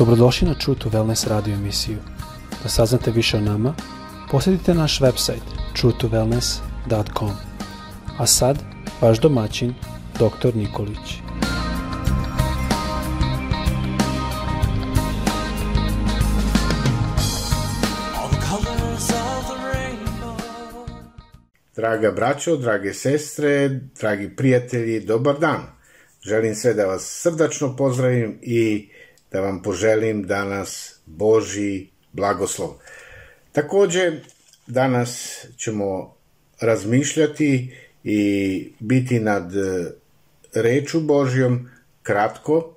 Dobrodošli na True to Wellness radio emisiju. Da saznate više o nama, posjetite naš website truetowellness.com. A sad, vaš domaćin, dr. Nikolić. Draga braćo, drage sestre, dragi prijatelji, dobar dan. Želim sve da vas srdačno pozdravim i da vam poželim danas Boži blagoslov. Takođe, danas ćemo razmišljati i biti nad reču Božjom kratko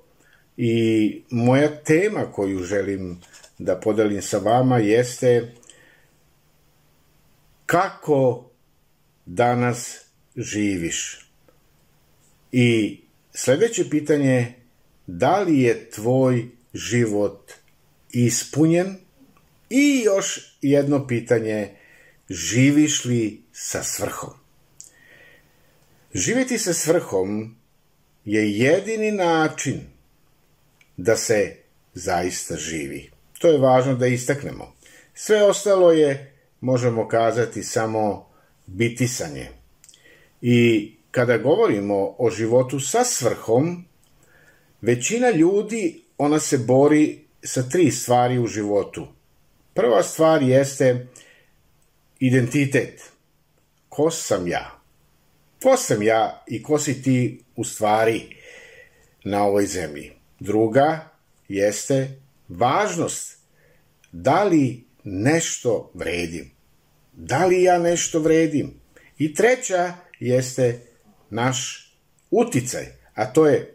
i moja tema koju želim da podelim sa vama jeste kako danas živiš. I sledeće pitanje da li je tvoj život ispunjen? I još jedno pitanje, živiš li sa svrhom? Živjeti sa svrhom je jedini način da se zaista živi. To je važno da istaknemo. Sve ostalo je, možemo kazati, samo bitisanje. I kada govorimo o životu sa svrhom, većina ljudi, ona se bori sa tri stvari u životu. Prva stvar jeste identitet. Ko sam ja? Ko sam ja i ko si ti u stvari na ovoj zemlji? Druga jeste važnost. Da li nešto vredim? Da li ja nešto vredim? I treća jeste naš uticaj, a to je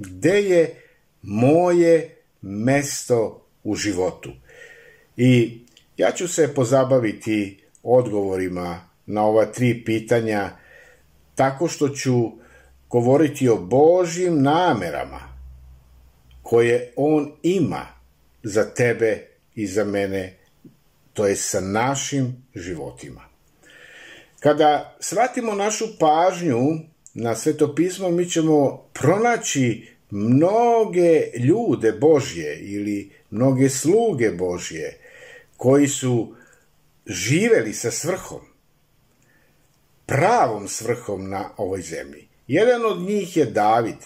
gde je moje mesto u životu. I ja ću se pozabaviti odgovorima na ova tri pitanja tako što ću govoriti o Božjim namerama koje On ima za tebe i za mene, to je sa našim životima. Kada shvatimo našu pažnju na svetopismo, mi ćemo pronaći mnoge ljude Božje ili mnoge sluge Božje koji su živeli sa svrhom, pravom svrhom na ovoj zemlji. Jedan od njih je David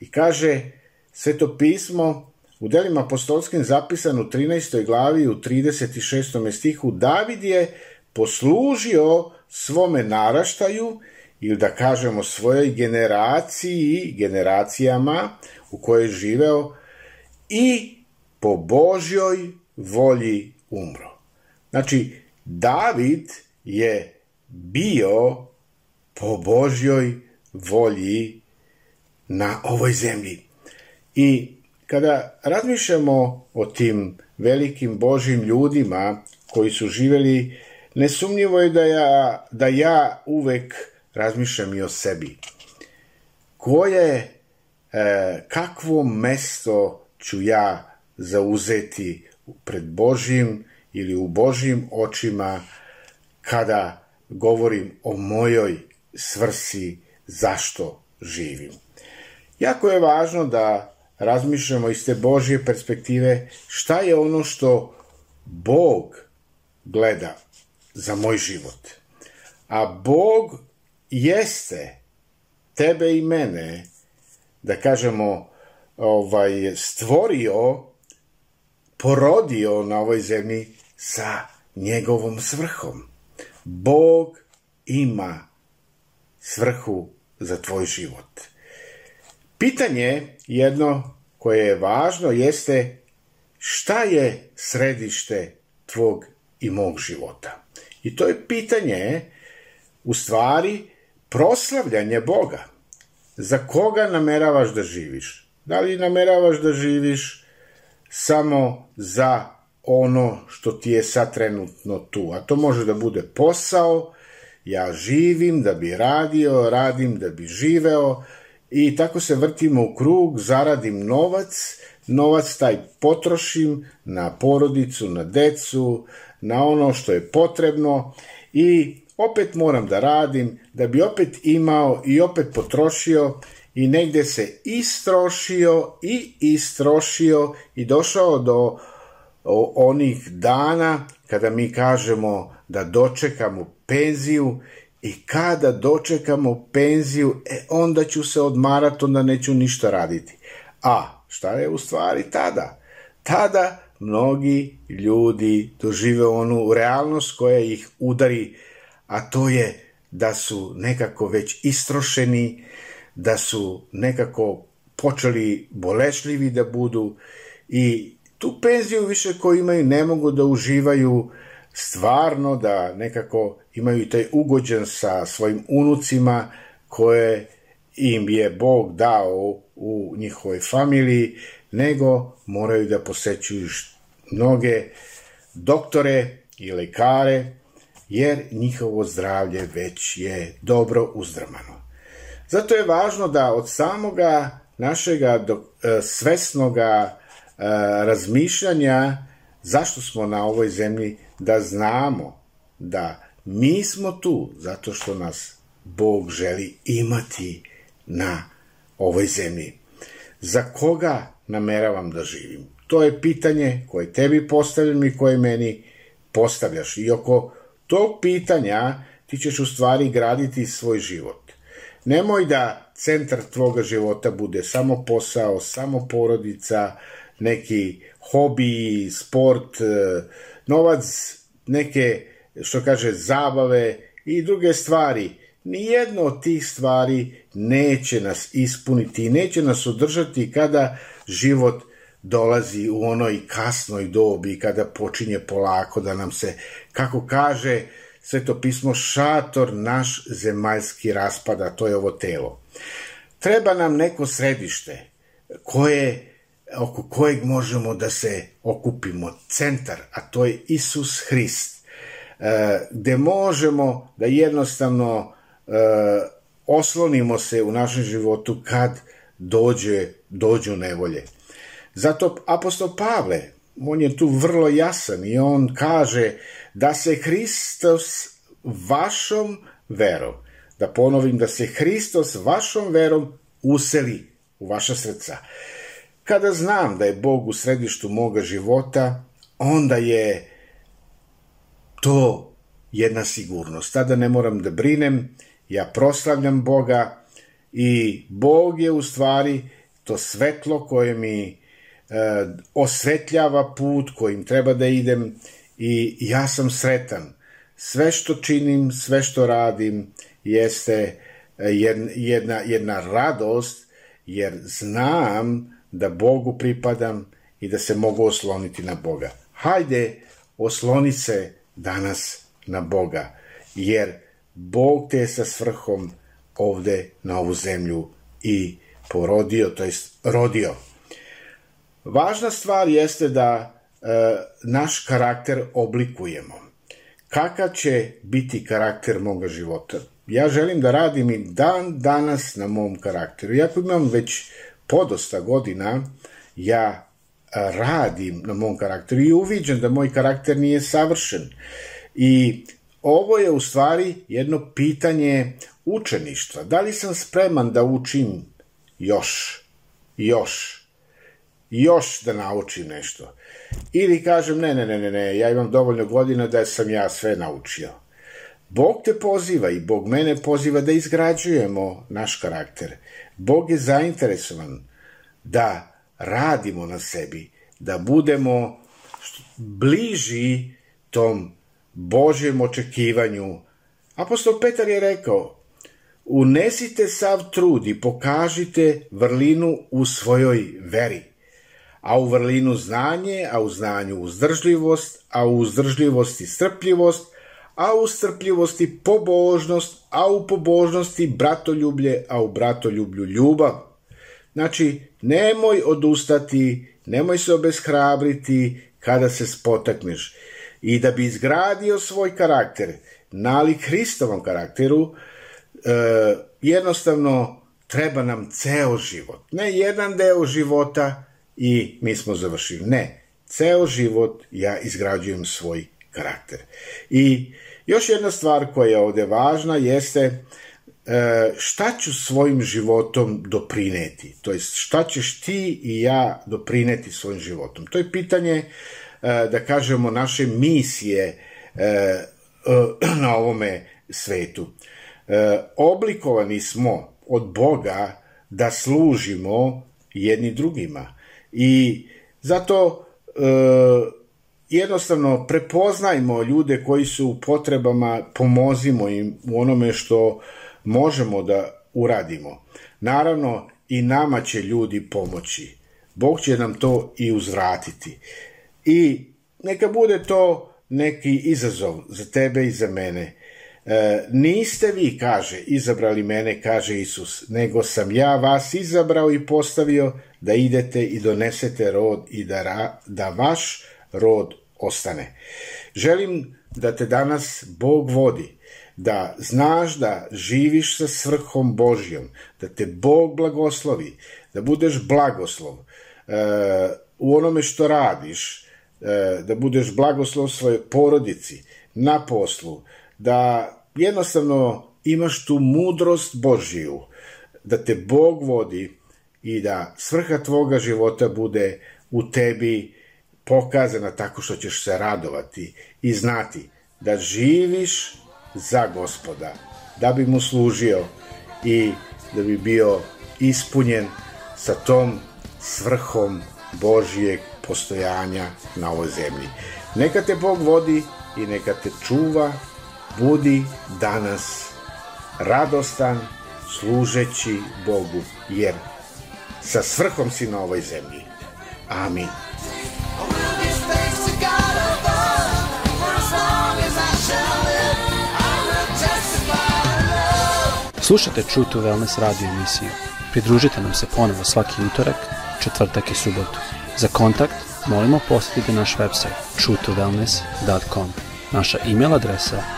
i kaže svetopismo u delima apostolskim zapisan u 13. glavi u 36. stihu David je poslužio svome naraštaju ili da kažemo svojoj generaciji, generacijama u kojoj je živeo i po Božjoj volji umro. Znači, David je bio po Božjoj volji na ovoj zemlji. I kada razmišljamo o tim velikim Božjim ljudima koji su živeli, nesumnjivo je da ja, da ja uvek razmišljam i o sebi. Koje, e, kakvo mesto ću ja zauzeti pred Božjim ili u Božjim očima kada govorim o mojoj svrsi zašto živim. Jako je važno da razmišljamo iz te Božje perspektive šta je ono što Bog gleda za moj život. A Bog jeste tebe i mene, da kažemo, ovaj, stvorio, porodio na ovoj zemlji sa njegovom svrhom. Bog ima svrhu za tvoj život. Pitanje jedno koje je važno jeste šta je središte tvog i mog života. I to je pitanje u stvari proslavljanje Boga. Za koga nameravaš da živiš? Da li nameravaš da živiš samo za ono što ti je sad trenutno tu? A to može da bude posao, ja živim da bi radio, radim da bi živeo i tako se vrtimo u krug, zaradim novac, novac taj potrošim na porodicu, na decu, na ono što je potrebno i opet moram da radim, da bi opet imao i opet potrošio i negde se istrošio i istrošio i došao do onih dana kada mi kažemo da dočekamo penziju i kada dočekamo penziju, e, onda ću se odmarati, onda neću ništa raditi. A šta je u stvari tada? Tada mnogi ljudi dožive onu realnost koja ih udari, a to je da su nekako već istrošeni, da su nekako počeli bolešljivi da budu i tu penziju više koju imaju ne mogu da uživaju stvarno da nekako imaju taj ugođen sa svojim unucima koje im je Bog dao u njihovoj familiji, nego moraju da posećuju mnoge doktore i lekare, jer njihovo zdravlje već je dobro uzdrmano. Zato je važno da od samoga našega e, svesnoga e, razmišljanja zašto smo na ovoj zemlji, da znamo da mi smo tu zato što nas Bog želi imati na ovoj zemlji. Za koga nameravam da živim? To je pitanje koje tebi postavljam i koje meni postavljaš. I oko tog pitanja ti ćeš u stvari graditi svoj život. Nemoj da centar tvoga života bude samo posao, samo porodica, neki hobi, sport, e, novac, neke, što kaže, zabave i druge stvari. Nijedno od tih stvari neće nas ispuniti i neće nas održati kada život dolazi u onoj kasnoj dobi, kada počinje polako da nam se, kako kaže sveto pismo, šator naš zemaljski raspada, to je ovo telo. Treba nam neko središte koje oko kojeg možemo da se okupimo, centar, a to je Isus Hrist, e, gde možemo da jednostavno e, oslonimo se u našem životu kad dođe, dođu nevolje. Zato apostol Pavle, on je tu vrlo jasan i on kaže da se Hristos vašom verom, da ponovim, da se Hristos vašom verom useli u vaša srca. Kada znam da je Bog u središtu moga života, onda je to jedna sigurnost. Tada ne moram da brinem, ja proslavljam Boga i Bog je u stvari to svetlo koje mi e, osvetljava put kojim treba da idem i ja sam sretan. Sve što činim, sve što radim jeste e, jedna, jedna radost jer znam da Bogu pripadam i da se mogu osloniti na Boga. Hajde, osloni se danas na Boga, jer Bog te je sa svrhom ovde na ovu zemlju i porodio, to jest rodio. Važna stvar jeste da e, naš karakter oblikujemo. Kakav će biti karakter moga života? Ja želim da radim i dan danas na mom karakteru. Iako imam već podosta godina ja radim na mom karakteru i uviđam da moj karakter nije savršen. I ovo je u stvari jedno pitanje učeništva. Da li sam spreman da učim još, još, još da naučim nešto? Ili kažem, ne, ne, ne, ne, ne, ja imam dovoljno godina da sam ja sve naučio. Bog te poziva i Bog mene poziva da izgrađujemo naš karakter. Bog je zainteresovan da radimo na sebi, da budemo bliži tom Božjem očekivanju. Apostol Petar je rekao, unesite sav trud i pokažite vrlinu u svojoj veri, a u vrlinu znanje, a u znanju uzdržljivost, a u uzdržljivosti strpljivost, a u strpljivosti pobožnost, a u pobožnosti bratoljublje, a u bratoljublju ljubav. Znači, nemoj odustati, nemoj se obeshrabriti kada se spotakneš. I da bi izgradio svoj karakter, nalik Hristovom karakteru, e, jednostavno treba nam ceo život. Ne jedan deo života i mi smo završili. Ne, ceo život ja izgrađujem svoj karakter. I još jedna stvar koja je ovde važna jeste e, šta ću svojim životom doprineti? To jest, šta ćeš ti i ja doprineti svojim životom? To je pitanje, e, da kažemo, naše misije e, na ovome svetu. Oblikovani smo od Boga da služimo jedni drugima. I zato jednostavno prepoznajmo ljude koji su u potrebama, pomozimo im u onome što možemo da uradimo. Naravno, i nama će ljudi pomoći. Bog će nam to i uzvratiti. I neka bude to neki izazov za tebe i za mene. E, niste vi, kaže, izabrali mene, kaže Isus, nego sam ja vas izabrao i postavio da idete i donesete rod i da, ra, da vaš rod ostane. Želim da te danas Bog vodi, da znaš da živiš sa svrhom Božjom, da te Bog blagoslovi, da budeš blagoslov e, u onome što radiš, e, da budeš blagoslov svojoj porodici, na poslu, da jednostavno imaš tu mudrost Božiju, da te Bog vodi i da svrha tvoga života bude u tebi pokazana tako što ćeš se radovati i znati da živiš za gospoda, da bi mu služio i da bi bio ispunjen sa tom svrhom Božijeg postojanja na ovoj zemlji. Neka te Bog vodi i neka te čuva, budi danas radostan služeći Bogu, jer sa svrhom si na ovoj zemlji. Amin. Slušajte True to Wellness radio emisiju. Pridružite nam se ponovo svaki utorak, četvrtak i subotu. Za kontakt molimo posjetite naš website truetowellness.com. Naša e-mail adresa